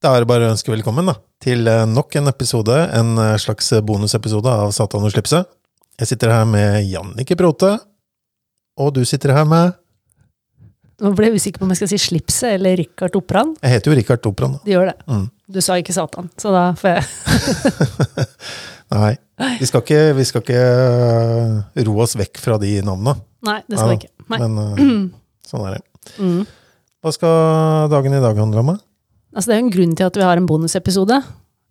Da er det bare å ønske velkommen da, til eh, nok en episode, en eh, slags bonusepisode av Satan og slipset. Jeg sitter her med Jannicke Bråte, og du sitter her med Nå ble jeg usikker på om jeg skal si Slipset eller Rikard Oppran. Jeg heter jo Rikard Opran. da. De gjør det. Mm. Du sa ikke Satan, så da får jeg Nei, vi skal ikke, vi skal ikke eh, ro oss vekk fra de navnene. Nei, det skal jeg ikke. Nei. Men sånn er det. Mm. Hva skal dagen i dag handle om? da? Altså, det er jo en grunn til at vi har en bonusepisode.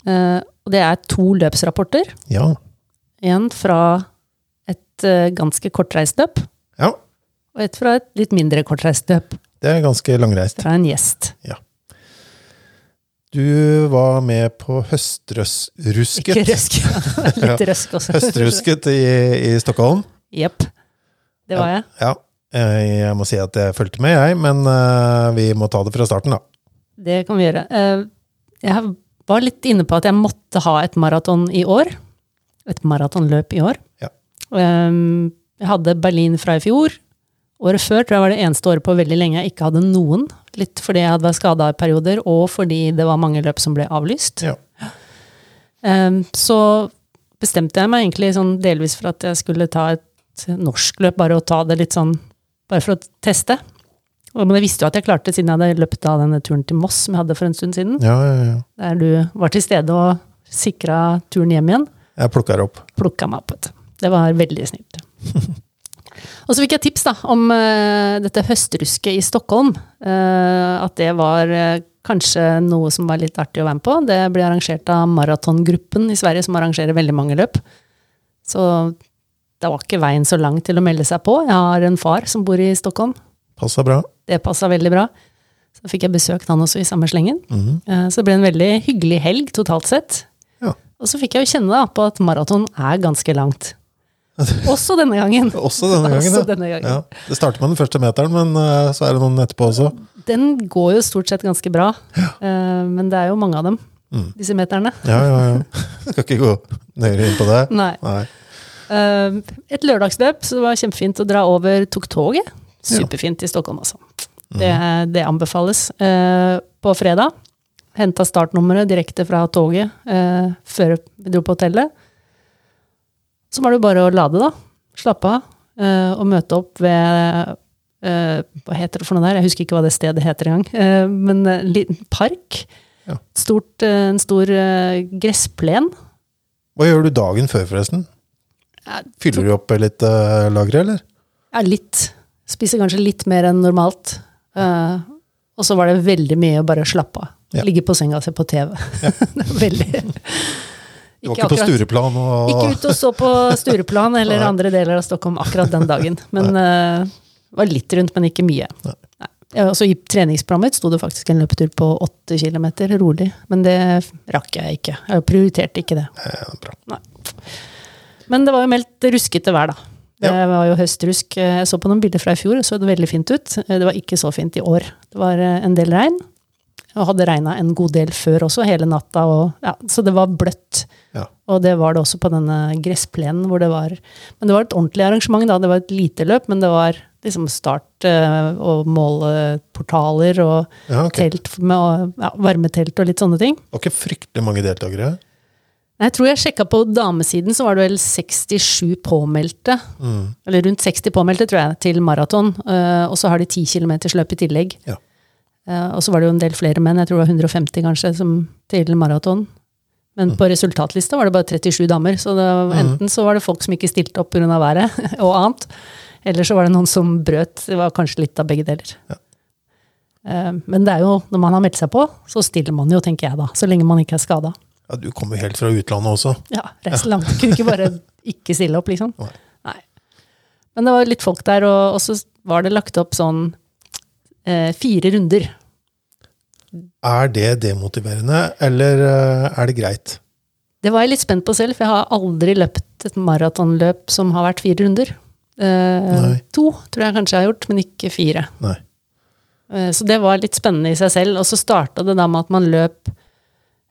Eh, og det er to løpsrapporter. Ja. En fra et eh, ganske kortreist løp, ja, og et fra et litt mindre kortreist løp. det er ganske langreist. Fra en gjest. Ja. Du var med på høstrøsrusket. Ikke røsk. litt røsk også. Høstrusket i, i Stockholm. Jepp. Det var jeg. Ja, jeg, jeg må si at jeg fulgte med, jeg, men eh, vi må ta det fra starten, da. Det kan vi gjøre. Eh, jeg var litt inne på at jeg måtte ha et maraton i år. Et maratonløp i år. Ja. Eh, Jeg hadde Berlin fra i fjor. Året før tror jeg var det eneste året på veldig lenge jeg ikke hadde noen. Litt fordi jeg hadde vært skada i perioder, og fordi det var mange løp som ble avlyst. Ja. Eh, Så bestemte jeg meg egentlig sånn delvis for at jeg skulle ta et norskløp, bare å ta det litt sånn Bare for å teste. Men jeg visste jo at jeg klarte siden jeg hadde løpt av denne turen til Moss som jeg hadde for en stund siden. Ja, ja, ja. Der du var til stede og sikra turen hjem igjen. Jeg plukker opp. Plukka meg opp. vet du. Det var veldig snilt. og så fikk jeg tips da, om uh, dette høstrusket i Stockholm. Uh, at det var uh, kanskje noe som var litt artig å være med på. Det ble arrangert av Maratongruppen i Sverige, som arrangerer veldig mange løp. Så det var ikke veien så lang til å melde seg på. Jeg har en far som bor i Stockholm. Passa bra. Det passa veldig bra. Så fikk jeg besøkt han også i samme slengen. Mm -hmm. Så det ble en veldig hyggelig helg totalt sett. Ja. Og så fikk jeg jo kjenne da på at maraton er ganske langt. Også denne gangen. Også denne gangen, Også ja. denne gangen. ja. Det starter med den første meteren, men eh, så er det noen etterpå også. Den går jo stort sett ganske bra, ja. men det er jo mange av dem, Mm. disse meterne. Ja, ja, ja. Skal ikke gå nøyere inn på det. Nei. Nei. Eh, Et lørdagsløp, så det var kjempefint å dra over, tok toget. Superfint i Stockholm, altså. Det, det anbefales. Eh, På fredag henta startnummeret direkte fra toget eh, før vi dro på hotellet. Så var det jo bare å lade, da. Slappe av. eh, og møte opp ved Hva heter det for noe der? Jeg husker ikke hva det stedet heter engang. Men en liten park. Stort, en stor gressplen. Hva gjør du dagen før, forresten? Fyller du opp litt uh, lagre, eller? Ja, litt. Spiser kanskje litt mer enn normalt. Eh, og så var det veldig mye å bare slappe av. Ja. Ligge på senga og se på TV. Var veldig Du var ikke på Stureplan og Ikke ute og så på Stureplan eller andre deler av Stockholm akkurat den dagen. Men uh, var litt rundt, men ikke mye. Nei. Nei. Ja, også I treningsprogrammet sto det faktisk en løpetur på åtte kilometer, rolig. Men det rakk jeg ikke. Jeg prioriterte ikke det. Eh. Men det var jo meldt ruskete vær, da. Det Ja. var jo høstrusk. Jeg så på noen bilder fra i fjor, så det veldig fint ut. Det var ikke så fint i år. Det var eh, en del regn. Og hadde regna en god del før også, hele natta. Og, ja, så det var bløtt. Ja. Og det var det også på denne gressplenen hvor det var Men det var et ordentlig arrangement, da. Det var et lite løp, men det var liksom start- eh, og måleportaler og Ja, okay. telt med varmetelt og litt sånne ting. Det var ikke fryktelig mange deltakere. Jeg tror jeg sjekka på damesiden, så var det vel 67 påmeldte. Mm. Eller rundt 60 påmeldte, tror jeg, til maraton. Uh, og så har de 10 km løp i tillegg. Ja. Uh, og så var det jo en del flere menn, jeg tror det var 150 kanskje, som til maraton. Men på resultatlista var det bare 37 damer, så det, var- Mhm. enten så var det folk som ikke stilte opp pga. været og annet, eller så var det noen som brøt. Det var kanskje litt av begge deler. Ja. Eh, men det er jo, når man har meldt seg på, så stiller man jo, tenker jeg da. Så lenge man ikke er skada. Ja, du kommer jo helt fra utlandet også. Ja, reise langt. Kunne ikke bare ikke stille opp, liksom. Nei. Nei. Men det var litt folk der, og, og så var det lagt opp sånn eh, fire runder. Er det demotiverende, eller eh, er det greit? Det var jeg litt spent på selv, for jeg har aldri løpt et maratonløp som har vært fire runder. Eh, to tror jeg kanskje jeg har gjort, men ikke fire. Nei. Eh, så det var litt spennende i seg selv. Og så starta det da med at man løp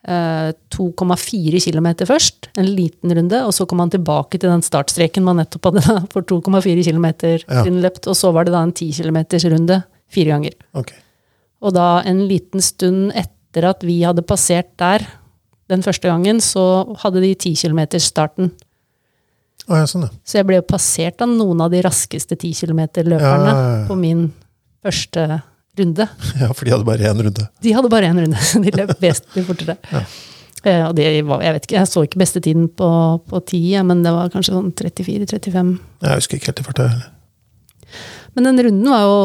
2,4 km først, en liten runde, og så kom han tilbake til den startstreken man nettopp hadde da, for 2,4 km Ja. løpt, og så var det da en 10 km runde fire ganger. Okay. Og da en liten stund etter at vi hadde passert der den første gangen, så hadde de 10 km-starten. Oh, ja, sånn, ja. Så jeg ble jo passert av noen av de raskeste 10 km-løperne ja. på min første runde. ja, for de hadde bare én runde. De hadde bare én runde, så de løp vesentlig fortere. Ja. Og det var, jeg vet ikke, jeg så ikke beste tiden på, på 10, men det var kanskje sånn 34-35. Jeg husker ikke helt i farta. Men den runden var jo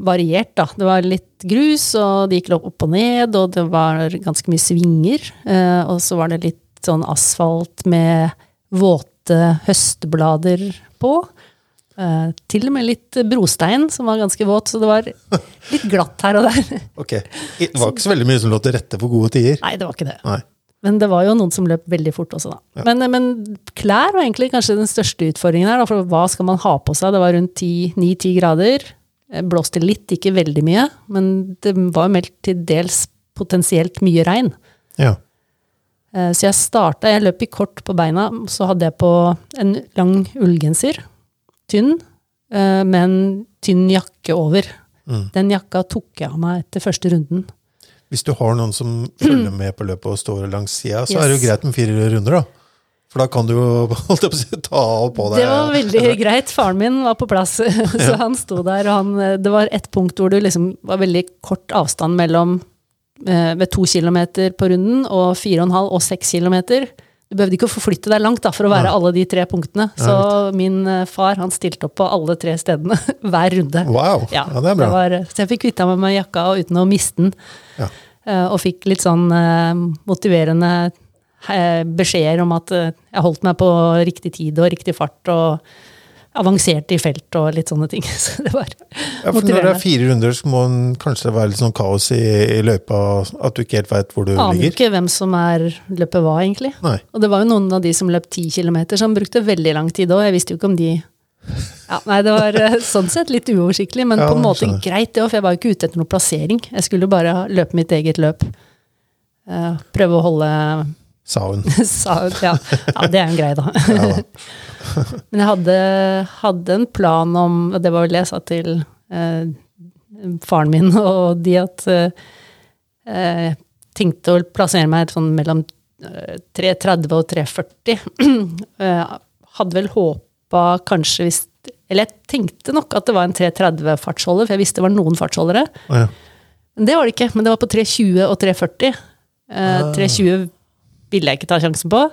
variert, da. Det var litt grus, og det gikk opp og ned, og det var ganske mye svinger. Eh, og så var det litt sånn asfalt med våte høstblader på. Eh, til og med litt brostein som var ganske våt, så det var litt glatt her og der. Ok, Det var ikke så veldig mye som lå til rette for gode tider. Nei, det var ikke det. Nei. Men det var jo noen som løp veldig fort også, da. Ja. Men, men klær var egentlig kanskje den største utfordringen her. Da, for hva skal man ha på seg? Det var rundt 9-10 grader. Eh, Blåste litt, ikke veldig mye, men det var jo meldt til dels potensielt mye regn. Ja. Eh, Så jeg starta, jeg løp i kort på beina, så hadde jeg på en lang ullgenser. Tynn, eh, med en tynn jakke over. Mm. Den jakka tok jeg av meg etter første runden. Hvis du har noen som følger med på løpet og står langs sida, så Yes. er det jo greit med fire runder, da. For da kan du jo ta av på deg Det var veldig greit. Faren min var på plass, så han sto der. Og han, det var et punkt hvor det liksom var veldig kort avstand mellom eh, ved to kilometer på runden og fire og en halv og seks kilometer. Du behøvde ikke å forflytte deg langt da, for å være alle de tre punktene. Så min eh, far han stilte opp på alle tre stedene hver runde. Wow, ja, det er bra. var, så jeg fikk kvitta meg med jakka og uten å miste den. Ja. Eh, Og fikk litt sånn eh, motiverende eh, beskjeder om at eh, jeg holdt meg på riktig tid og riktig fart og avanserte i felt og litt sånne ting. Så det var Ja, for når det er fire runder, så må det kanskje være litt sånn kaos i, i løypa, at du ikke helt veit hvor du Aner jo Aner ikke hvem som er løpet hva, egentlig. Nei. Og det var jo noen av de som løp ti kilometer, som brukte veldig lang tid òg. Jeg visste jo ikke om de ja, Nei, det var eh, sånn sett litt uoversiktlig, men Ja, på en måte skjønner. greit, det òg, for jeg var jo ikke ute etter noen plassering. Jeg skulle jo bare løpe mitt eget løp. Eh, Prøve å holde Sa hun. sa, ja, ja, det er en grei, da. Ja, da. Men jeg hadde, hadde en plan om, og det var vel det jeg sa til eh, faren min og de, at eh, jeg tenkte å plassere meg sånn mellom eh, 3.30 og 3.40. Eh, hadde vel håpa kanskje hvis Eller jeg tenkte nok at det var en 3.30-fartsholder, for jeg visste det var noen fartsholdere. Ja. Men det var det ikke. Men det var på 3.20 og 3.40. Eh, Ah. 3.20 ville jeg ikke ta sjansen på.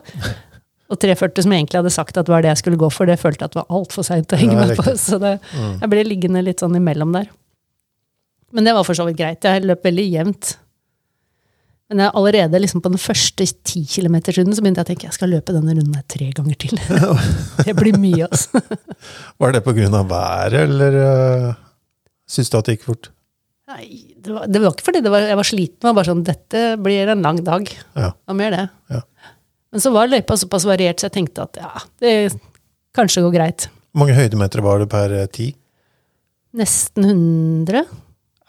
Og 3.40 som jeg egentlig hadde sagt at var det jeg skulle gå for, det følte jeg at var altfor seint å henge med på. Så det, Mm. jeg ble liggende litt sånn imellom der. Men det var for så vidt greit. Jeg løp veldig jevnt. Men jeg, allerede liksom på den første 10 km-runden så begynte jeg å tenke jeg skal løpe denne runden her tre ganger til. det blir mye, altså. Var det på grunn av været, eller uh, syns du at det gikk fort? Nei, det var, det var ikke fordi det var, jeg var sliten, det var bare sånn dette blir en lang dag. Ja. Hva mer det? Ja. Men så var løypa såpass variert, så jeg tenkte at ja, det kanskje går greit. Hvor mange høydemeter var det per eh, ti? Nesten 100.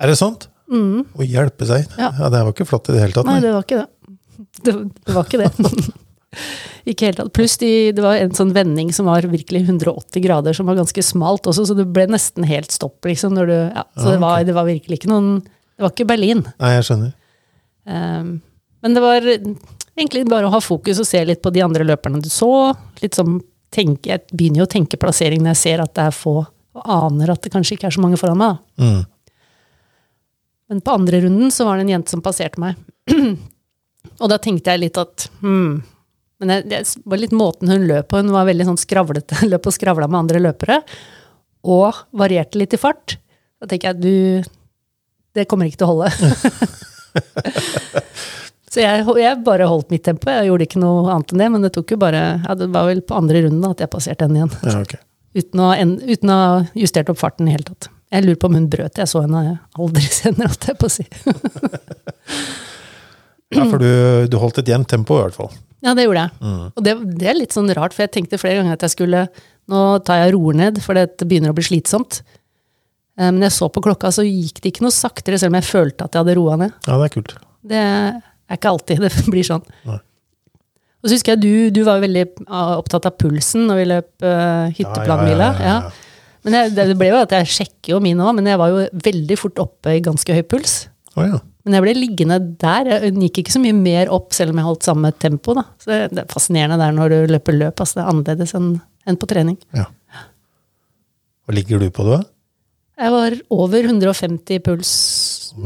Er det sant? Mm. Å hjelpe seg. Ja. Ja, Det var ikke flott i det hele tatt. Nei, Nei. det var ikke det. Det, det var ikke det. ikke helt tatt. Pluss de, det var en sånn vending som var virkelig 180 grader, som var ganske smalt også, så det ble nesten helt stopp, liksom. Når du, ja, så det, var, det var virkelig ikke noen Det var ikke Berlin. Nei, jeg skjønner. Um, men det var egentlig bare å ha fokus og se litt på de andre løperne du så. Litt sånn tenke, Jeg begynner jo å tenke plassering når jeg ser at det er få, og aner at det kanskje ikke er så mange foran meg. Mm. Men på andre runden så var det en jente som passerte meg. og da tenkte jeg litt at hmm. Men det, det var litt måten hun løp på. Hun var veldig sånn skravlete. Løp og skravla med andre løpere. Og varierte litt i fart. Da tenker jeg du Det kommer ikke til å holde. så jeg, jeg bare holdt mitt tempo. Jeg gjorde ikke noe annet enn det. Men det tok jo bare ja, Det var vel på andre runden at jeg passerte henne igjen. Ja, okay. Uten å, en, uten å ha justert opp farten i hele tatt. Jeg lurer på om hun brøt. Jeg så henne aldri senere, holdt jeg på å si. Ja, for du, du holdt et jevnt tempo, i hvert fall. Ja, det gjorde jeg. Mm. Og det, det er litt sånn rart, for jeg tenkte flere ganger at jeg skulle Nå tar jeg roer ned, for det begynner å bli slitsomt. Eh, Men jeg så på klokka, så gikk det ikke noe saktere, selv om jeg følte at jeg hadde roa ned. Ja, det er kult. Det er ikke alltid det blir sånn. Nei. Og så husker jeg du, du var veldig opptatt av pulsen når vi løp uh, hytteplanmila. Ja, ja, ja, ja. Men jeg, det ble jo at jeg sjekker jo min òg, men jeg var jo veldig fort oppe i ganske høy puls. Oh, ja. Men jeg ble liggende der. Jeg gikk ikke så mye mer opp, selv om jeg holdt samme tempo. Da. Så det er fascinerende der når du løper løp. Altså, det er annerledes enn enn på trening. Ja. Hva ligger du på, da? Jeg var over 150 puls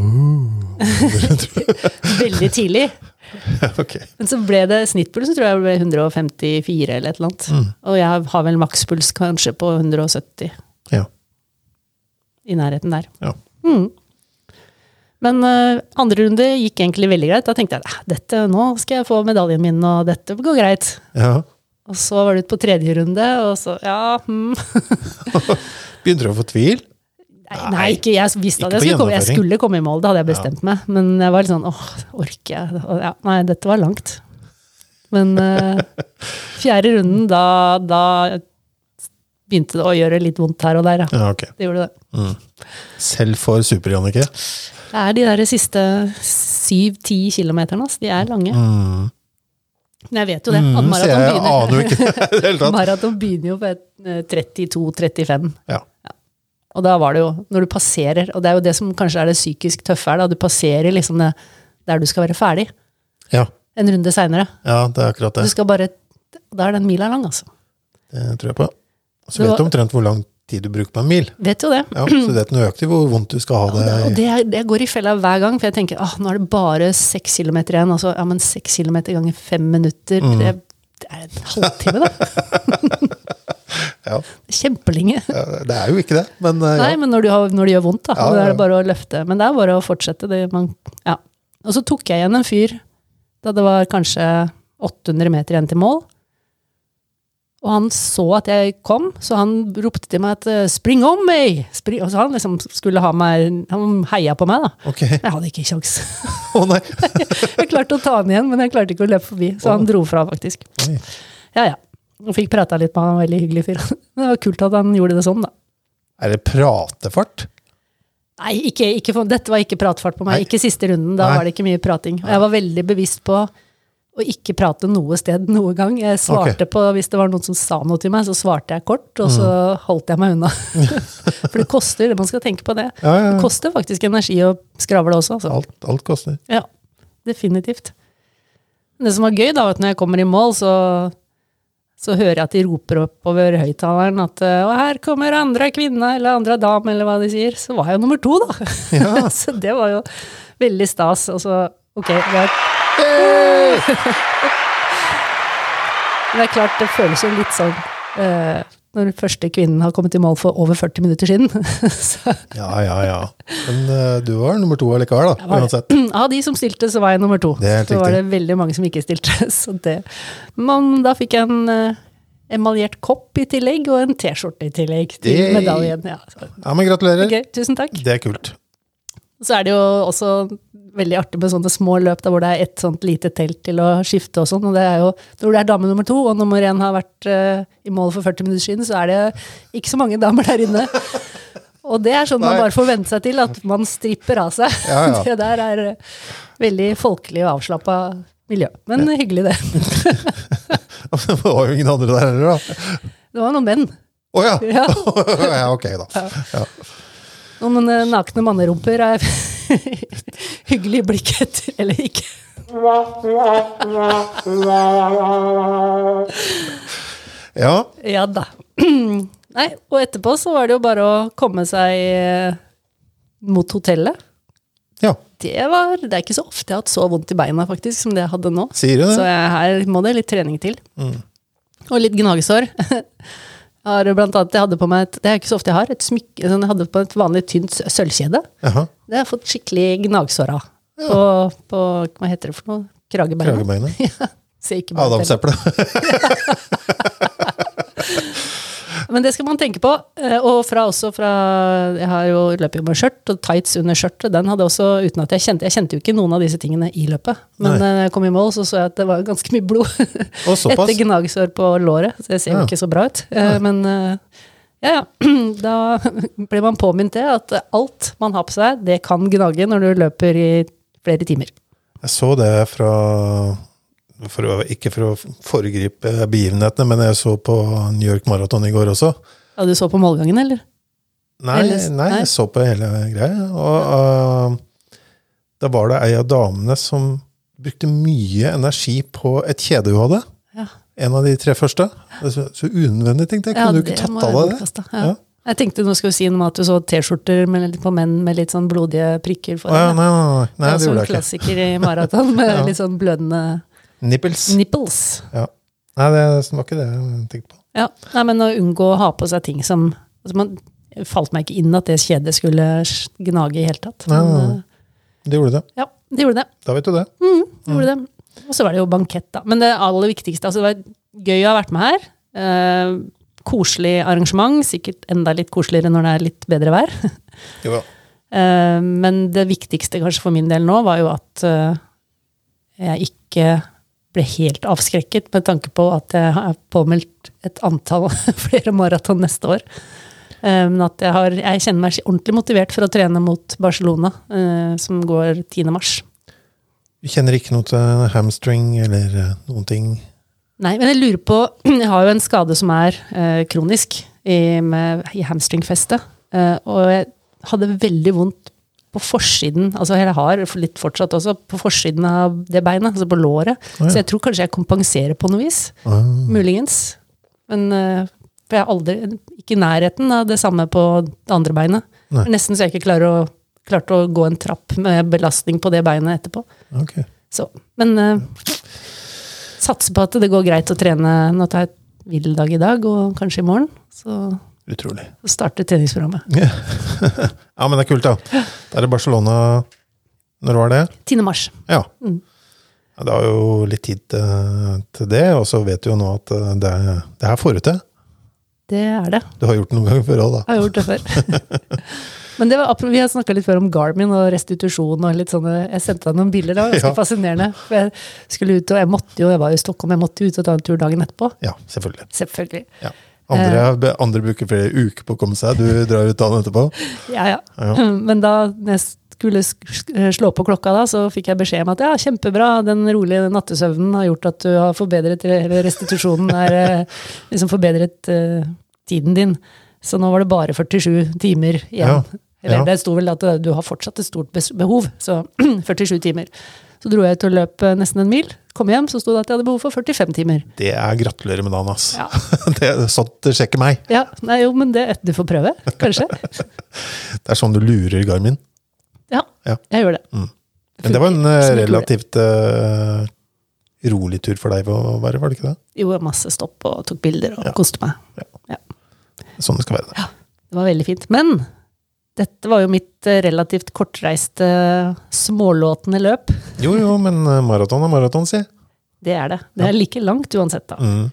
veldig tidlig. okay. Men så ble det snittpulsen tror jeg ble 154 eller et eller annet. Mm. Og jeg har vel makspuls kanskje på 170, Ja. i nærheten der. Ja. Mm. Men uh, andre runde gikk egentlig veldig greit. Da tenkte jeg "Eh, dette, nå skal jeg få medaljen min, og dette går greit. ja. Og så var det ut på tredje runde, og så ja hmm. Begynte du å få tvil? Nei, nei, ikke jeg visste at jeg skulle komme, jeg skulle komme i mål, det hadde jeg bestemt meg. Men jeg var litt sånn åh, orker jeg? Ja, nei, dette var langt. Men uh, fjerde runden, da, da begynte det å gjøre litt vondt her og der, ja. Ja, okay. Det gjorde det. Selv for Super-Jannicke? Det er de der siste syv-ti kilometerne, altså. De er lange. Mm. Men jeg vet jo det. Mm, maraton begynner, maraton begynner jo på eh, 32-35. Ja. Og da var det jo, når du passerer, og det er jo det som kanskje er det psykisk tøffe her, da du passerer liksom det der du skal være ferdig, Ja. en runde seinere. ja, det er akkurat Du det. skal bare Da er den mila lang, altså. Det tror jeg på. Så vet du omtrent hvor lang tid du bruker på en mil. Vet jo det. Ja, så det er nøyaktig hvor vondt du skal ha Og det, og det. det, går i fella hver gang, for jeg tenker ah, nå er det bare seks kilometer igjen. Altså, ja, men seks kilometer ganger fem minutter, Mm. det, det er en halvtime, da. Ja, Kjempelenge. ja, det er jo ikke det, men uh, Nei, ja. men når, du har, når det gjør vondt, da. Ja, Da er det bare å løfte. Men det er bare å fortsette. Det, man, ja. Og så tok jeg igjen en fyr da det var kanskje 800 meter igjen til mål. Og han så at jeg kom, så han ropte til meg at eh, 'spring om meg'! Spring. Og så han liksom skulle ha meg Han heia på meg, da. Okay. Jeg hadde ikke kjangs. Nei. Jeg klarte å ta han igjen, men jeg klarte ikke å løpe forbi. Så han dro fra, faktisk. Oi. Ja, ja. Og fikk prata litt med han, veldig hyggelig fyr. Det var kult at han gjorde det sånn, da. Er det pratefart? Nei, ikke, ikke for, dette var ikke pratefart på meg. Nei. Ikke siste runden, da Nei. var det ikke mye prating. Og jeg var veldig bevisst på å ikke prate noe sted noe gang. Jeg svarte på, Hvis det var noen som sa noe til meg, så svarte jeg kort, og så Mm. holdt jeg meg unna. For det koster, man skal tenke på det. Ja, ja, Det koster faktisk energi å skravle også. Altså. Alt, alt koster. Ja, definitivt. Det som var gøy, da, var at når jeg kommer i mål, så, så hører jeg at de roper oppover høyttaleren at eh, 'Og her kommer andre kvinne', eller 'andre dame', eller hva de sier. Så var jeg jo nummer to, da. Ja. så det var jo veldig stas. Og så, ok, det men det er klart, det føles jo litt sånn uh, når den første kvinnen har kommet i mål for over 40 minutter siden. Ja, ja, ja. Men uh, du var nummer to allikevel, da. Var. Uansett. Av de som stilte, så var jeg nummer to. Så var det veldig mange som ikke stilte. Så det. Men da fikk jeg en uh, emaljert kopp i tillegg, og en T-skjorte i tillegg til medaljen. Ja, Ja, men gratulerer. Okay, tusen takk. Det er kult. Så er det jo også veldig artig med sånne små løp der hvor det er et sånt lite telt til å skifte og sånn. Og det er jo når det er dame nummer to, og nummer én har vært uh, i mål for 40 minutter siden, så er det ikke så mange damer der inne. Og det er sånn man bare får venne seg til, at man stripper av seg. Ja, ja. Det der er eh, veldig folkelig og avslappa miljø. Men hyggelig, det. Det var jo ingen andre der heller, da. Det var noen menn. Å ja. Ja. ja! Ok, da. Ja. Noen eh, nakne mannerumper er hyggelig blikk etter, eller ikke. ja. Ja da. Nei, og etterpå så var det jo bare å komme seg eh, mot hotellet. Ja. Det, var, det er ikke så ofte jeg har hatt så vondt i beina faktisk som det jeg hadde nå. Så jeg, her må det litt trening til. Mm. Og litt gnagsår. Har blant annet, jeg hadde på meg et, det er ikke så ofte jeg har, et smykke, sånn jeg hadde på et vanlig tynt sølvkjede. Aha. Det har jeg fått skikkelig gnagsår av. På, på, hva heter det for noe? Kragebeina. Kragebeinet. Ja, ser Men det skal man tenke på. eh, Og fra også fra Jeg har jo løper jo med skjørt og tights under skjørtet. Den hadde også, uten at jeg kjente Jeg kjente jo ikke noen av disse tingene i løpet. Men Nei. jeg kom i mål, så så jeg at det var ganske mye blod etter gnagsår på låret. Så det ser jo Ja. ikke så bra ut. Eh, Men eh, ja, ja. Da blir man påminnet det, at alt man har på seg, det kan gnage når du løper i flere timer. Jeg så det fra for å, Ikke for å foregripe begivenhetene, men jeg så på New York Marathon i går også. Ja, du så på målgangen, eller? Nei, nei, jeg så på hele greia. Og, uh, Da var det ei av damene som brukte mye energi på et kjede hun hadde. Ja. En av de tre første. Det Så, så unødvendig, tenkte jeg. Ja, Kunne du ikke tatt av deg det? Ja. Ja. Jeg tenkte nå skulle du si noe om at du så T-skjorter på menn med litt sånn blodige prikker for ja, nei, nei, nei, nei, det er også en klassiker i maraton med Ja. litt sånn blødende Nipples. nipples. Ja. Nei, det var ikke det jeg tenkte på. Ja, nei, men å unngå å ha på seg ting som altså man, falt meg ikke inn at det kjedet skulle gnage i hele tatt. Men, nei, nei. Det gjorde det. eh, Ja, det gjorde det. Da vet du det. det, gjorde det. Og så var det jo bankett, da. Men det aller viktigste altså Det var gøy å ha vært med her. Eh, koselig arrangement. Sikkert enda litt koseligere når det er litt bedre vær. Jo, ja. Eh, men det viktigste kanskje for min del nå var jo at eh, jeg ikke ble helt avskrekket med tanke på at jeg har påmeldt et antall flere maraton neste år. Eh, Men at jeg, har, jeg kjenner meg ordentlig motivert for å trene mot Barcelona, eh, som går 10. mars. Du kjenner ikke noe til hamstring eller eh, noen ting? Nei, men jeg lurer på Jeg har jo en skade som er kronisk i, med, i hamstringfestet. Og jeg hadde veldig vondt på forsiden, altså jeg har litt fortsatt også, på forsiden av det beinet, altså på låret. Å, ja. Så jeg tror kanskje jeg kompenserer på noe vis. Ah, Muligens. Men eh, for jeg er aldri ikke i nærheten av det samme på det andre beinet. Nesten så jeg ikke klarer å, klarte å gå en trapp med belastning på det beinet etterpå. Okay. Så, men uh, satser på at det går greit å trene. Nå tar jeg hviledag i dag, og kanskje i morgen. Så Utrolig. Starte treningsprogrammet. Ja, men det er kult, da. Da er det Barcelona Når var det? 10. mars. Ja. Mm. ja det har jo litt tid eh, til det, og så vet du jo nå at det, det, det her får du til. Det er det. Du har gjort det noen ganger før òg, da. Jeg har gjort det før. Men det var, vi har snakka litt før om Garmin og restitusjon og litt sånne Jeg sendte deg noen bilder, det var ganske Ja. fascinerende. For jeg skulle ut, og jeg måtte jo, jeg var jo i Stockholm, jeg måtte jo ut og ta en tur dagen etterpå. Ja, selvfølgelig. Selvfølgelig. Ja. Andre, andre bruker flere uker på å komme seg, du drar ut dagen etterpå. Ja, ja. Ja. Men da jeg skulle slå på klokka, da, så fikk jeg beskjed om at ja, kjempebra, den rolige nattesøvnen har gjort at du har forbedret restitusjonen, er eh, liksom forbedret uh, tiden din. Så nå var det bare 47 timer igjen. Ja, Eller ja. det sto vel at eh, du har fortsatt et stort behov, så 47 timer. Så dro jeg ut og løp eh, nesten en mil. Kom hjem, så sto det at jeg hadde behov for 45 timer. Det er gratulerer med dagen, ass. Ja, Det sånt sjekker meg. ja nei, jo, men det, du får prøve, kanskje. Det er sånn du lurer Garmin. Ja, Ja. jeg gjør det. Men det var en eh, relativt uh, rolig tur for deg å være, var det ikke det? Jo, masse stopp og tok bilder og Ja. koste meg. Sånn det skal være. det. Det var veldig fint. Men dette var jo mitt eh, relativt kortreiste, smålåtende løp. Jo, jo, men eh, maraton er maraton, si. Det er det. Det er like langt uansett, da. Mm.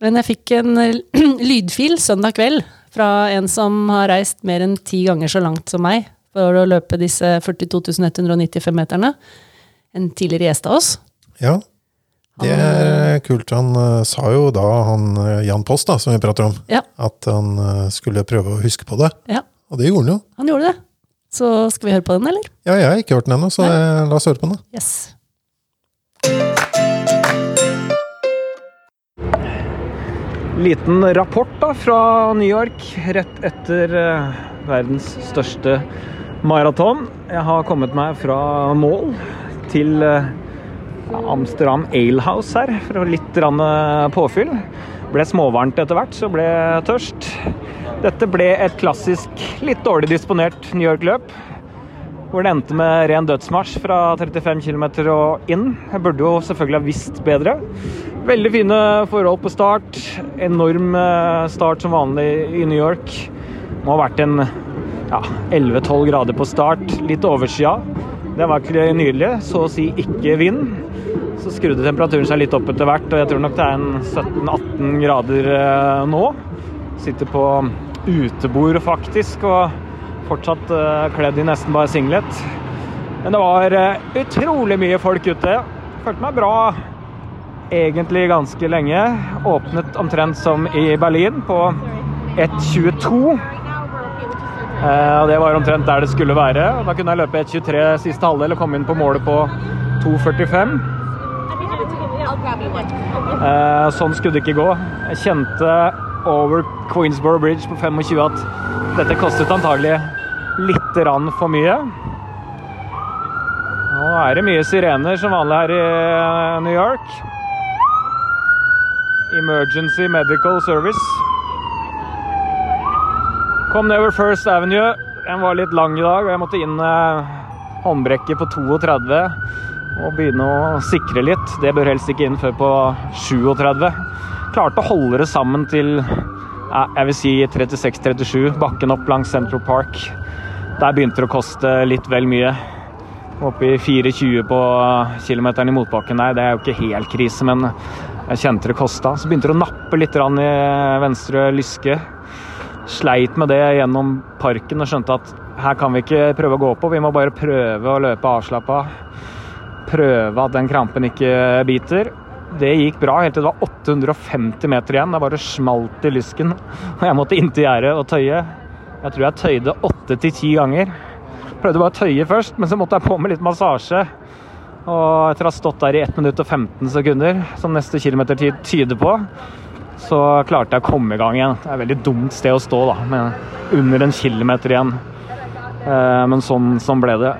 Men jeg fikk en eh, lydfil søndag kveld fra en som har reist mer enn ti ganger så langt som meg for å løpe disse 42.195 meterne. En tidligere gjest av oss. Ja, det er kult. Han uh, sa jo da, han eh, Jan Post, da, som vi prater om, Ja. at han uh, skulle prøve å huske på det. Ja, Og det gjorde han jo. han gjorde det. Så skal vi høre på den, eller? Ja, jeg har ikke hørt den ennå, så Nei. la oss høre på den. da. Yes. Liten rapport da fra New York rett etter eh, verdens største maraton. Jeg har kommet meg fra mål til eh, Amsterdam Alehouse her for litt eh, påfyll. Ble småvarmt etter hvert, så ble jeg tørst. Dette ble et klassisk litt dårlig disponert New York-løp. Hvor det endte med ren dødsmarsj fra 35 km og inn. Jeg burde jo selvfølgelig ha visst bedre. Veldig fine forhold på start. Enorm eh, start som vanlig i New York. Må ha vært en ja, 11-12 grader på start. Litt overskya. Det var ikke nydelig. Så å si ikke vind. Så skrudde temperaturen seg litt opp etter hvert, og jeg tror nok det er en 17-18 grader eh, nå. Sitter på utebord faktisk, og fortsatt eh, kledd i nesten bare singlet. Men det var eh, utrolig mye folk ute. Følte meg bra egentlig ganske lenge. Åpnet omtrent som i Berlin, på 1.22. Eh, og det var omtrent der det skulle være. Da kunne jeg løpe 1.23 siste halvdel og komme inn på målet på 2.45. Eh, sånn skulle det ikke gå. Jeg kjente over Queensborough Bridge på 25 at dette kostet antagelig litt rann for mye. Nå er det mye sirener som vanlig her i eh, New York. Emergency Medical Service. Kom nedover First Avenue. Den var litt lang i dag, og jeg måtte inn eh, håndbrekket på 32 og begynne å sikre litt. Det bør helst ikke inn før på 37. Klarte å holde det sammen til jeg vil si 36-37, bakken opp langs Central Park. Der begynte det å koste litt vel mye. Oppe i 4,20 på kilometeren i motbakken der. Det er jo ikke helt krise, men jeg kjente det kosta. Så begynte det å nappe litt i venstre lyske. Sleit med det gjennom parken og skjønte at her kan vi ikke prøve å gå på, vi må bare prøve å løpe avslappa. Prøve at den krampen ikke biter. Det gikk bra helt til det var 850 meter igjen. Det bare smalt i lysken. Og jeg måtte inntil gjerdet og tøye. Jeg tror jeg tøyde åtte til ti ganger. Prøvde bare å tøye først, men så måtte jeg på med litt massasje. Og etter å ha stått der i 1 minutt og 15 sekunder, som neste kilometertid tyder på, så klarte jeg å komme i gang igjen. Det er et veldig dumt sted å stå, da, med under en kilometer igjen. Eh, men sånn, sånn ble det.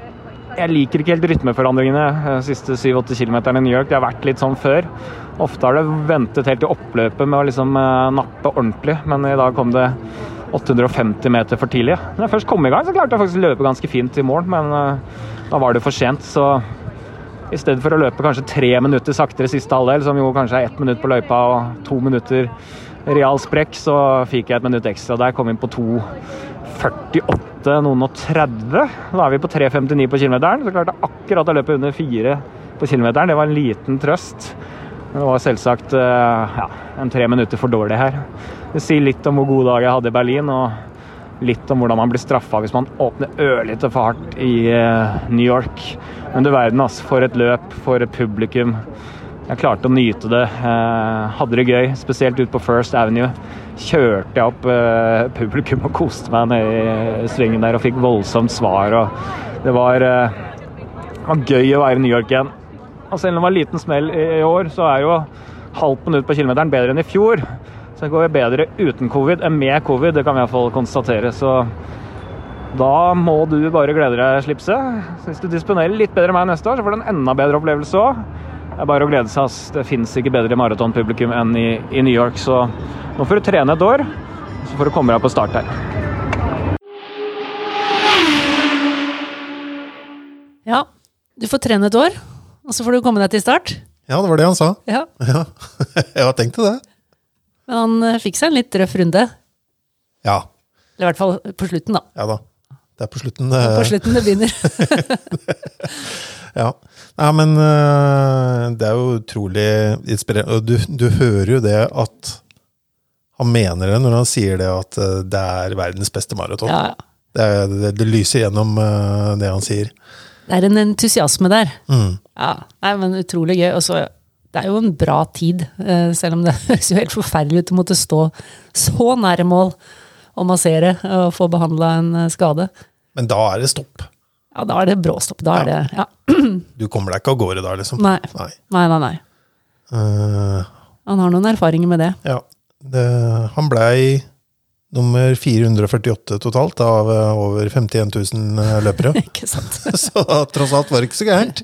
Jeg liker ikke helt rytmeforandringene de eh, siste 7-8 km i New York. Det har vært litt sånn før. Ofte har det ventet helt til oppløpet med å liksom eh, nappe ordentlig, men i dag kom det 850 meter for tidlig. Når jeg først kom i gang, så klarte jeg faktisk å løpe ganske fint i mål, men da var det for sent. Så i stedet for å løpe kanskje tre minutter saktere siste halvdel, som jo kanskje er ett minutt på løypa og to minutter real sprekk, så fikk jeg et minutt ekstra der. Kom inn på 2.48, noen og 30. Da er vi på 3.59 på kilometeren. Så klarte jeg akkurat å løpe under 4 på kilometeren. Det var en liten trøst. Det var selvsagt ja, en tre minutter for dårlig her. Det sier litt om hvor god dag jeg hadde i Berlin, og litt om hvordan man blir straffa hvis man åpner ørlite for hardt i New York. Men du verden, altså. For et løp, for et publikum. Jeg klarte å nyte det. Eh, hadde det gøy, spesielt ut på First Avenue. Kjørte jeg opp eh, publikum og koste meg ned i svingen der og fikk voldsomt svar. Det var, eh, var gøy å være i New York igjen. Og selv om det var en liten smell i, år, så er jo halvt minutt på kilometeren bedre enn i fjor. Så det går bedre uten covid enn med covid, det kan vi iallfall konstatere. Så da må du bare glede deg, Slipset. Hvis du disponerer litt bedre enn meg neste år, så får du en enda bedre opplevelse òg. Det er bare å glede seg. ass. Det fins ikke bedre maratonpublikum enn i, i New York, så nå får du trene et år. Så får du komme deg på start her. Ja, du får trene et år, og så får du komme deg til start. Ja, det var det han sa. Ja, Ja, jeg tenkte det. Men han eh, fikk seg en litt røff runde. Ja, Eller i hvert fall på slutten, da. ja da. Det er på slutten det, På slutten det begynner. Ja. Nei, men eh, det er jo utrolig inspirerende. Og du, du hører jo det at han mener det når han sier det at eh, det er verdens beste maraton. Ja, ja. Det, det, det lyser gjennom eh, det han sier. Det er en entusiasme der. Mm. Ja, nei, men utrolig gøy. Og så, det er jo en bra tid, selv om det høres jo helt forferdelig ut å måtte stå så nære mål og massere og få behandla en skade. Men da er det stopp. Ja, da er det bråstopp. Da er det Ja. Du kommer deg ikke av gårde da, liksom. Nei. Nei. Nei, nei, nei. Uh, Han har noen erfaringer med det. ja. Det, han blei nummer 448 totalt av eh, over 51 000 løpere. Ikke sant? Så tross alt var det ikke så gærent.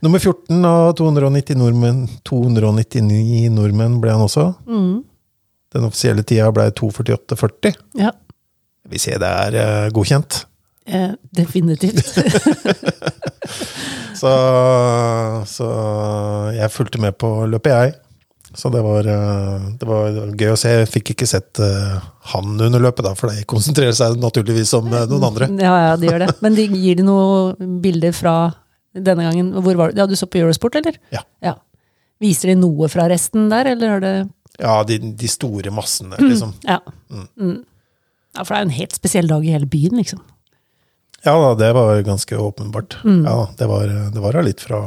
Nummer 14 av 290 nordmenn, 299 nordmenn ble han også. Mm. Den offisielle tida ble 2.48,40. Ja, Vi ser det er eh, godkjent. Eh, definitivt. Så, så jeg fulgte med på løpet, jeg. Så det var, eh, det var gøy å se. Jeg fikk ikke sett eh, han under løpet, da, for de konsentrerer seg naturligvis om eh, noen andre. Ja, ja, de gjør det. Men de gir de noen bilder fra denne gangen? Hvor var du? Ja, du så på Eurosport, eller? Ja. Viser de noe fra resten der, eller har det Ja, de, de store massene, liksom. Ja. Mm. ja. For det er jo en helt spesiell dag i hele byen, liksom. Ja da, det var ganske åpenbart. Mm. Ja, det var, det var litt fra,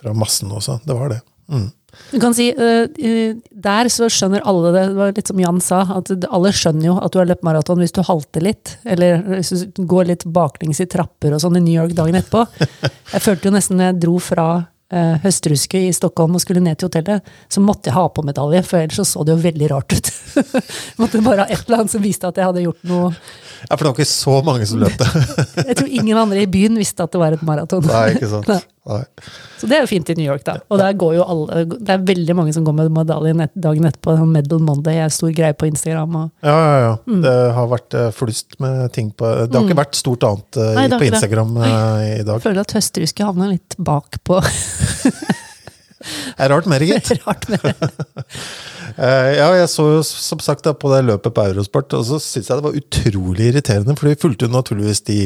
fra massen også. Det var det. Mm. Du kan si, eh, Der så skjønner alle det, det var litt som Jan sa, at alle skjønner jo at du har løpt maraton hvis du halter litt, eller hvis du går litt baklengs i trapper og sånn i New York dagen etterpå. Jeg følte jo nesten når jeg dro fra eh, høstruske i Stockholm og skulle ned til hotellet, så måtte jeg ha på medalje, for ellers så, så det jo veldig rart ut. måtte bare ha et eller annet som viste at jeg hadde gjort noe Ja, for det var ikke så mange som løp det. Jeg tror ingen andre i byen visste at det var et maraton. Nei, ikke sant. Så det er jo fint i New York, da. Og der går jo alle, det er veldig mange som går med medaljen et, dagen etterpå. Sånn Medal Monday er stor greie på Instagram. Og, Ja, ja, ja. Mm. Det har vært eh, flust med ting på Det har ikke vært stort annet uh, Nei, på. Instagram uh, i jeg dag. føler at høstruske havner litt bak på Det er rart mer, gitt. rart mer. uh, ja, jeg så jo som sagt da, på det løpet på Eurosport, og så syntes jeg det var utrolig irriterende, for de fulgte jo naturligvis de,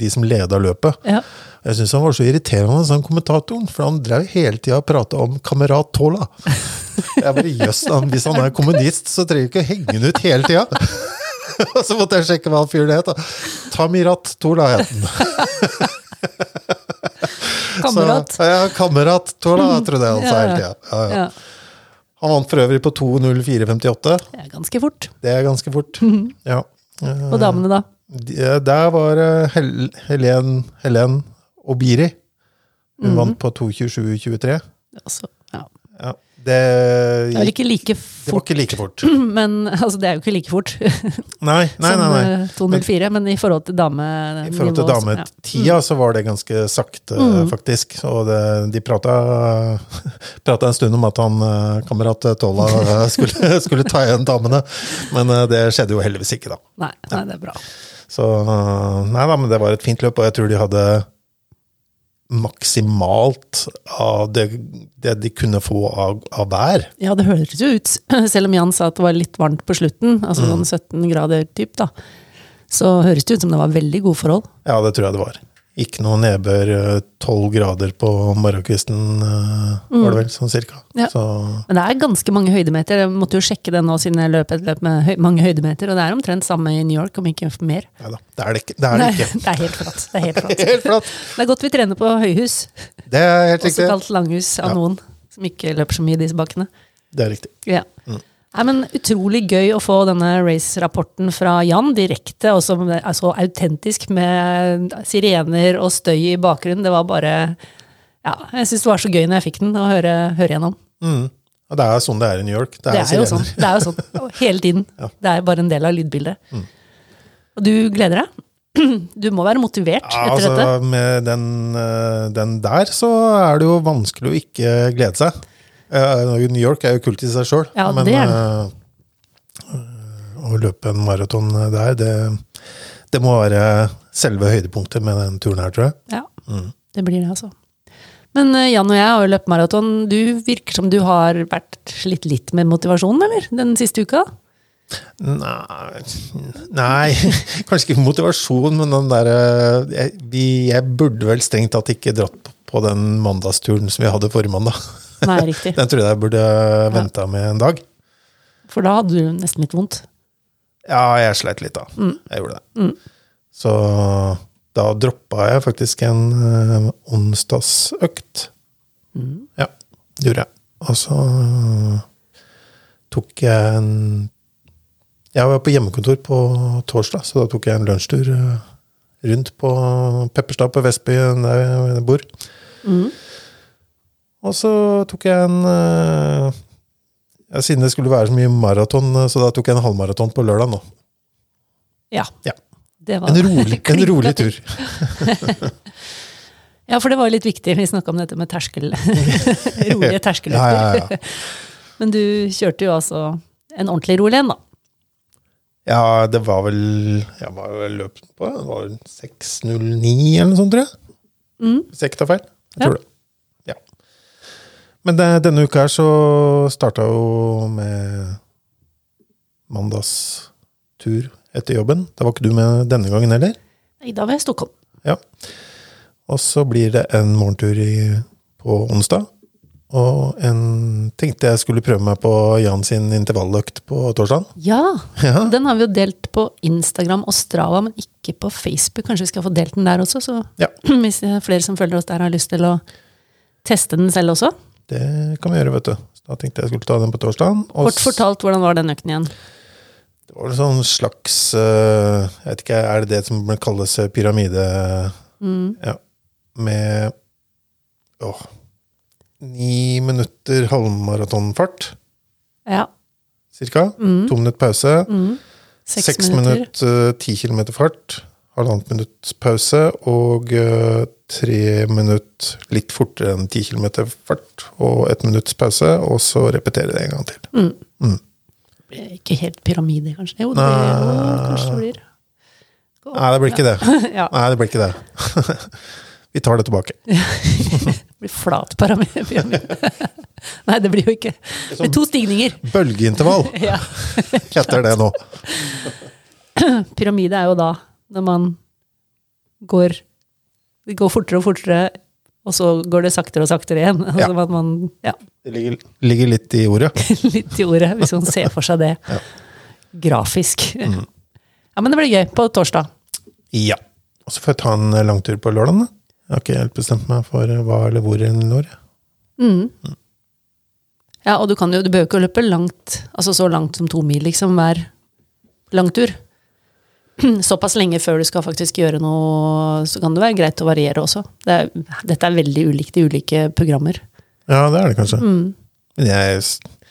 de som leda løpet. Ja. Jeg syns han var så irriterende, han kommentatoren, for han drev hele tida og prata om kamerat Tola. Jeg bare, jøss, Hvis han er kommunist, så trenger vi ikke å henge han ut hele tida. Og så måtte jeg sjekke hva han fyren het. Tamirat Tola het han. Kamerat. Så, ja, kamerat Tola, trodde jeg han sa Ja, ja. hele tida. Ja, ja. Ja. Han vant for øvrig på 2.04,58. Det er ganske fort. Det er ganske fort. Ja. Eh, Og damene, da? de- Der var eh, Hel Helen, Helen Obiri. Hun Mhm. vant på 2.27,23. Altså, ja. Ja, det, Det er ikke like det var ikke like fort. men altså, det er jo ikke like fort Nei, nei, som nei. nei. eh, 204, men i forhold til dame I forhold til dametida så var det ganske sakte, Mm. faktisk. Og det, de prata, prata en stund om at han eh, kamerat Tolla eh, skulle, skulle ta igjen damene, men eh, det skjedde jo heldigvis ikke, da. Nei, nei, det er bra. Så eh, nei da, men det var et fint løp, og jeg tror de hadde maksimalt av det, det de kunne få av, av vær. Ja, det hørtes jo ut, selv om Jan sa at det var litt varmt på slutten, altså Mm. sånn 17 grader typ, da, så høres det ut som det var veldig gode forhold. Ja, det tror jeg det var. Ikke noe nedbør, eh, tolv grader på morgenkvisten, eh, var det vel, sånn cirka. Mm. Ja. Så Men det er ganske mange høydemeter. Jeg måtte jo sjekke det nå siden jeg løp et løp med høy, mange høydemeter, og det er omtrent samme i New York, om ikke mer. nei da, det er det ikke. Det er det ikke. det er helt flatt. Det er helt flatt. Helt flatt. Det er godt vi trener på høyhus, Det er helt riktig. også kalt langhus av Ja. noen som ikke løper så mye i disse bakkene. Det er riktig. Ja. Mm. Nei, men Utrolig gøy å få denne race-rapporten fra Jan direkte, og som er så autentisk med sirener og støy i bakgrunnen. Det var bare Ja, jeg syns det var så gøy når jeg fikk den, å høre, høre gjennom. Mm. Og det er sånn det er i New York. Det er, Det er jo sånn. Det er jo sånn. Hele tiden. Ja. Mm. Det er bare en del av lydbildet. Og du gleder deg? Du må være motivert etter altså, dette. med den, eh, den der, så er det jo vanskelig å ikke glede seg. Eh, New York er jo kult i seg sjøl, Ja, men det er eh, å løpe en maraton der, det, det må være selve høydepunktet med den turen her, tror jeg. Ja, Mm. det blir det, altså. Men eh, Jan og jeg har jo løpt maraton. Du virker som du har vært slitt litt med motivasjonen, eller? Den siste uka? Nei, nei kanskje ikke motivasjon, men den derre jeg, jeg burde vel strengt tatt ikke dratt på- på den mandagsturen som vi hadde forrige mandag. Nei, riktig. Den tror jeg jeg burde venta med en dag. For da hadde du nesten litt vondt. Ja, jeg sleit litt da. Jeg gjorde det. Så da droppa jeg faktisk en eh, onsdagsøkt. Ja, det gjorde jeg. Og så eh, tok jeg en Jeg var på hjemmekontor på torsdag, så da tok jeg en lunsjtur eh, rundt på Pepperstad på Vestby, der jeg bor. Og så tok jeg en eh, ja, Siden det skulle være så mye maraton, eh, så da tok jeg en halvmaraton på lørdag nå. Ja. Ja. Det var En rolig, en rolig tur. Ja, for det var jo litt viktig. Vi snakka om dette med terskel. Rolige terskelløfter. Ja. Men du kjørte jo altså en ordentlig rolig en, da. ja, det var vel Jeg var vel løpt på det var vel 6.09 eller noe sånt, tror jeg. Hvis jeg ikke tar feil. Jeg tror det. Men det, denne uka her så starta jo med mandagstur etter jobben. Da var ikke du med denne gangen heller. Nei, da var jeg i Stockholm. Ja. Og så blir det en morgentur i, på onsdag. Og en tenkte jeg skulle prøve meg på Jan sin intervalløkt på torsdag. Ja, Ja. den har vi jo delt på Instagram og Strava, men ikke på Facebook. Kanskje vi skal få delt den der også, så Ja. hvis er flere som følger oss der har lyst til å teste den selv også. Det kan vi gjøre, vet du. Så Da tenkte jeg skulle ta den på torsdagen. Kort fortalt, hvordan var den økten igjen? Det var en sånn slags eh, Jeg vet ikke, er det det som kalles pyramide? Mm. Ja. Med Åh. ni minutter halvmaratonfart, Ja. cirka. To minutter pause. Mm. Seks, Seks minutter. minutter, ti kilometer fart. Halvannet minutt pause. Og eh, tre minutter litt fortere enn ti kilometer fart. Og ett minutts pause, og så repetere det en gang til. Ikke helt pyramide, kanskje? Jo, det blir, jo, kanskje blir. Nei, det blir ikke det. Ja. Nei, det blir ikke det. Vi tar det tilbake. Det blir flat pyramide. Nei, det blir jo ikke. Det blir to stigninger. Bølgeintervall Ja. heter det nå. Pyramide er jo da når man går Det går fortere og fortere, og så går det saktere og saktere igjen. Ja. Altså man, ja, Det ligger, ligger litt i ordet. litt i ordet, hvis man ser for seg det grafisk. Ja, men det blir gøy på torsdag. Ja. Og så får jeg ta en langtur på lørdag. Jeg har ikke helt bestemt meg for hva eller hvor en når. Mm. Mm. Ja, og du kan jo, du behøver ikke å løpe langt, altså så langt som to mil, liksom, hver langtur. Såpass lenge før du skal faktisk gjøre noe, så kan det være greit å variere også. Det er, dette er veldig ulikt i ulike programmer. Ja, det er det kanskje. Mm. Men jeg,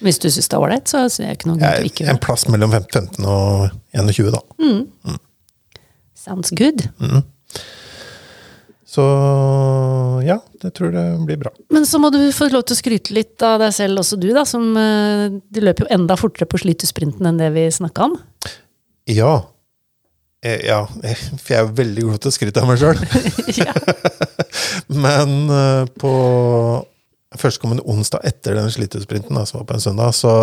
Hvis du syns det er ålreit, så ser jeg ikke noe grunn til å ikke En gjøre det. plass mellom 15 og 21, da. Sounds good. Så ja, det tror jeg blir bra. Men så må du få lov til å skryte litt av deg selv også, du, da. Som eh, Du løper jo enda fortere på slitesprinten enn det vi snakka om. Ja. Eh, Ja, for jeg er veldig god til å skryte av meg sjøl. Men eh, på førstkommende onsdag etter den slitesprinten, som var på en søndag, så,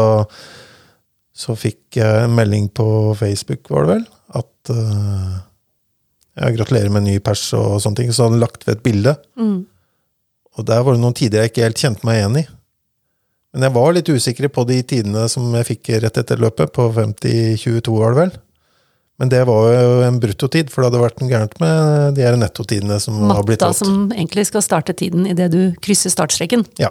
så fikk jeg en melding på Facebook, var det vel, at uh, jeg gratulerer med en ny pers og sånne ting. Så hadde jeg lagt ved et bilde. Mm. Og der var det noen tider jeg ikke helt kjente meg igjen i. Men jeg var litt usikker på de tidene som jeg fikk rett etter løpet, på 50-22 var det vel. Men det var jo en bruttotid, for det hadde vært noe gærent med de her nettotidene som har blitt Matta som egentlig skal starte tiden idet du krysser startstreken. Ja.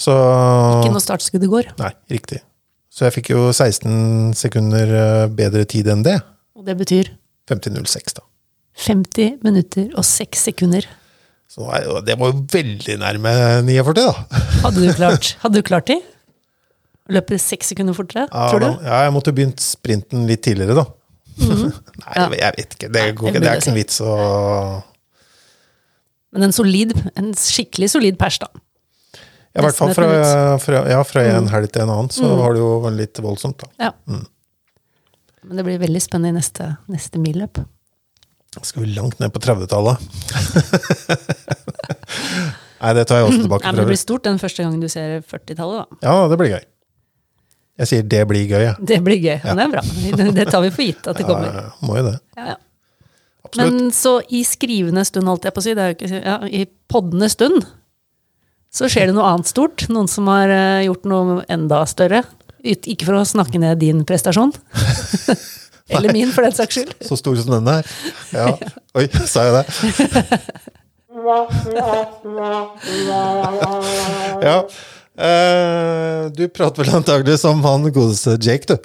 Så Ikke når startskuddet går. Nei, riktig. Så jeg fikk jo 16 sekunder eh, bedre tid enn det. Og det betyr 50.06, da. 50 minutter og 6 sekunder. Så det var jo- veldig nærme 49, da. Hadde du klart, hadde du klart de? Løpe 6 sekunder fortere, Ja, tror du? ja, jeg måtte begynt sprinten litt tidligere, da. Nei, Ja. jeg vet ikke. Det, går det ikke. det er ikke noen vits å Men en solid, en skikkelig solid pers, da. Ja, I hvert fall fra, Mm. fra, ja, fra en helg til en annen, så har det jo litt voldsomt, da. Ja. Men det blir veldig spennende i neste, neste milløp. Skal vi langt ned på 30-tallet? Nei, det tar jeg også tilbake. Nei, men det blir stort den første gangen du ser 40-tallet, da. Ja, det blir gøy. Jeg sier det blir gøy, jeg. Det blir gøy. Ja. Det er bra. Det tar vi for gitt at det kommer. ja, må jo det. Ja, ja. Absolutt. Men så i skrivende stund, holdt jeg på å si, det er jo ikke, ja, i poddende stund, så skjer det noe annet stort. Noen som har eh, gjort noe enda større. Ikke for å snakke ned din prestasjon. Eller min, for den saks skyld. Så stor som den her. Ja. Oi, sa jeg det? Ja. Eh, du prater vel antagelig som han godeste Jake, du.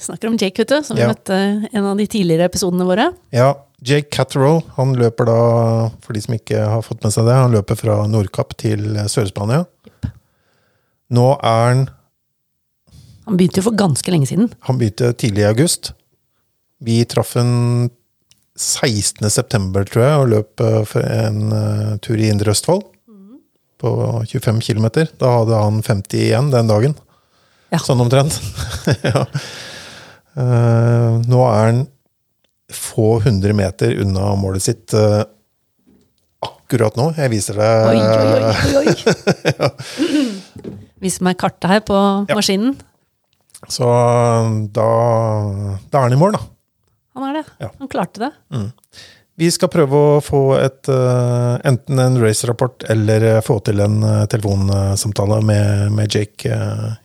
Snakker om Jake du, som vi møtte en av de tidligere episodene våre. Ja, Jake Catterall, han løper da, for de som ikke har fått med seg det, han løper fra Nordkapp til Sør-Spania. Nå er han Han begynte jo for ganske lenge siden. Han begynte tidlig i august. Vi traff han 16. september, tror jeg, og løp eh, en eh, tur i Indre Østfold. På 25 km. Da hadde han 50 igjen den dagen. Ja. Sånn omtrent. ja. Uh, nå er han få hundre meter unna målet sitt uh, akkurat nå. Jeg viser deg Oi, oi, oi, oi, ja. Vis meg kartet her på maskinen. Så da, da er han i mål, da. Han er det. Ja. Han klarte det. Vi skal prøve å få et, eh, enten en race-rapport eller eh, få til en eh, telefonsamtale med, med Jake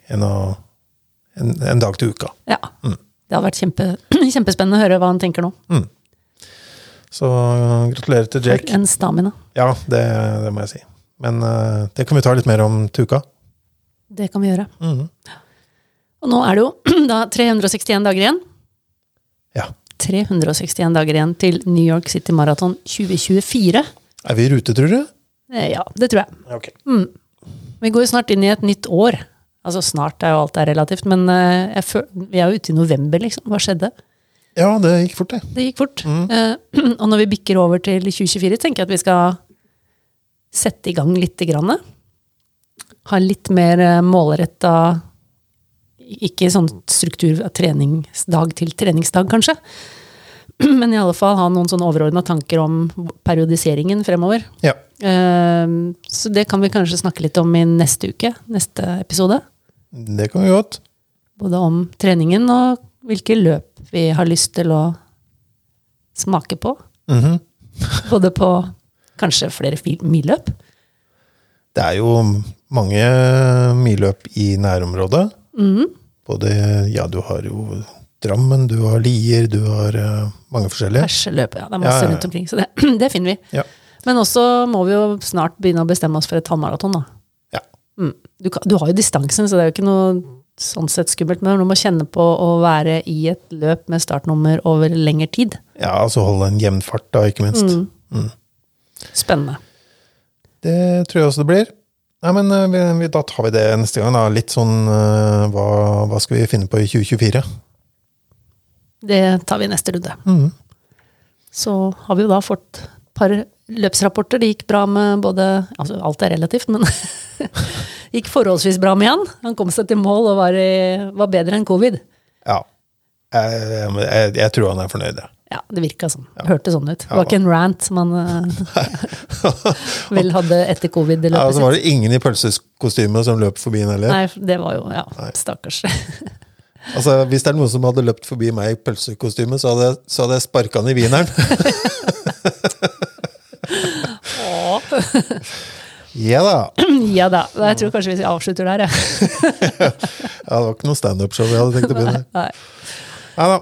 en, en, en dag til uka. Ja. Det hadde vært kjempe, kjempespennende å høre hva han tenker nå. Så eh, gratulerer til For Jake. en stamina. Ja, det, det må jeg si. Men det kan vi ta litt mer om til uka. Det kan vi gjøre. Mm. Og nå er det jo da 361 dager igjen. Ja. 361 dager igjen til New York City Marathon 2024. Er vi i rute, tror du? Eh, Ja, det tror jeg. Ok. Vi går jo snart inn i et nytt år. Altså snart er jo alt er relativt, men eh, vi er jo ute i november, liksom. Hva skjedde? Ja, det gikk fort, det. Det gikk fort. Eh, og når vi bikker over til 2024, tenker jeg at vi skal sette i gang litt. Grann. Ha litt mer målretta Ikke sånn struktur av treningsdag til treningsdag, kanskje. Men i alle fall ha noen sånn overordna tanker om periodiseringen fremover. Ja. Eh, så det kan vi kanskje snakke litt om i neste uke. Neste episode. Det kan vi godt. Både om treningen og hvilke løp vi har lyst til å smake på. Mhm. Både på kanskje flere milløp. Det er jo mange milløp i nærområdet. Både Ja, du har jo Drammen, du har Lier, du har uh, mange forskjellige. Perseløpet, ja. Det er masse Ja, ja, rundt omkring. Så det, det finner vi. Men også må vi jo snart begynne å bestemme oss for et halvmaraton, da. Ja. Mm. Du, du har jo distansen, så det er jo ikke noe sånn sett skummelt. Men du må kjenne på å være i et løp med startnummer over lengre tid. ja, altså holde en jevn fart, da, ikke minst. Mm. Spennende. Det tror jeg også det blir. Nei, men eh, vi, Da tar vi det neste gang. da. Litt sånn eh, hva, hva skal vi finne på i 2024? Det tar vi i neste runde. Mm. Så har vi jo da fått et par løpsrapporter. Det gikk bra med både Altså, alt er relativt, men gikk forholdsvis bra med han. Han kom seg til mål og var, i, var bedre enn covid. Ja. Jeg, jeg, jeg tror han er fornøyd, jeg. Ja, det virka sånn. Hørtes sånn ut. Det var ikke en rant som han eh, vel hadde etter Ja, covid-løpet og så var det ingen i pølsekostyme som løp forbi den heller. Nei, det var jo Ja, Nei. stakkars. Altså, Hvis det er noen som hadde løpt forbi meg i pølsekostyme, så hadde, så hadde jeg sparka han i wieneren. ja da. ja da. Jeg tror kanskje vi avslutter der, jeg. Ja, det var ikke noe standup-show jeg hadde tenkt å begynne. Nei. Ja da.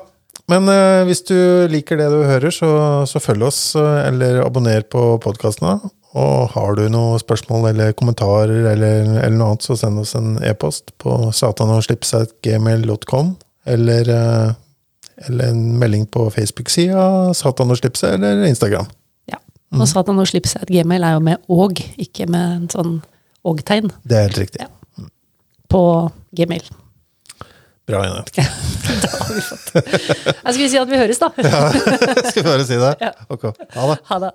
Men eh, hvis du liker det du hører, så, så følg oss, eh, eller abonner på podkastene. Og har du noen spørsmål eller kommentarer eller, eller noe annet, så send oss en e-post på satanoslipset.gmail.com, eller, eh, eller en melding på Facebook-sida Satan eller Instagram. Ja. Og Satan og slipp seg et gmail er jo med åg, ikke med en sånn åg-tegn Det er helt riktig. Ja. på gmail. Bra, Jeanette. Da har vi fått Jeg skulle si at vi høres, da. Skal vi bare si det? Ok. Ha det. Ha det.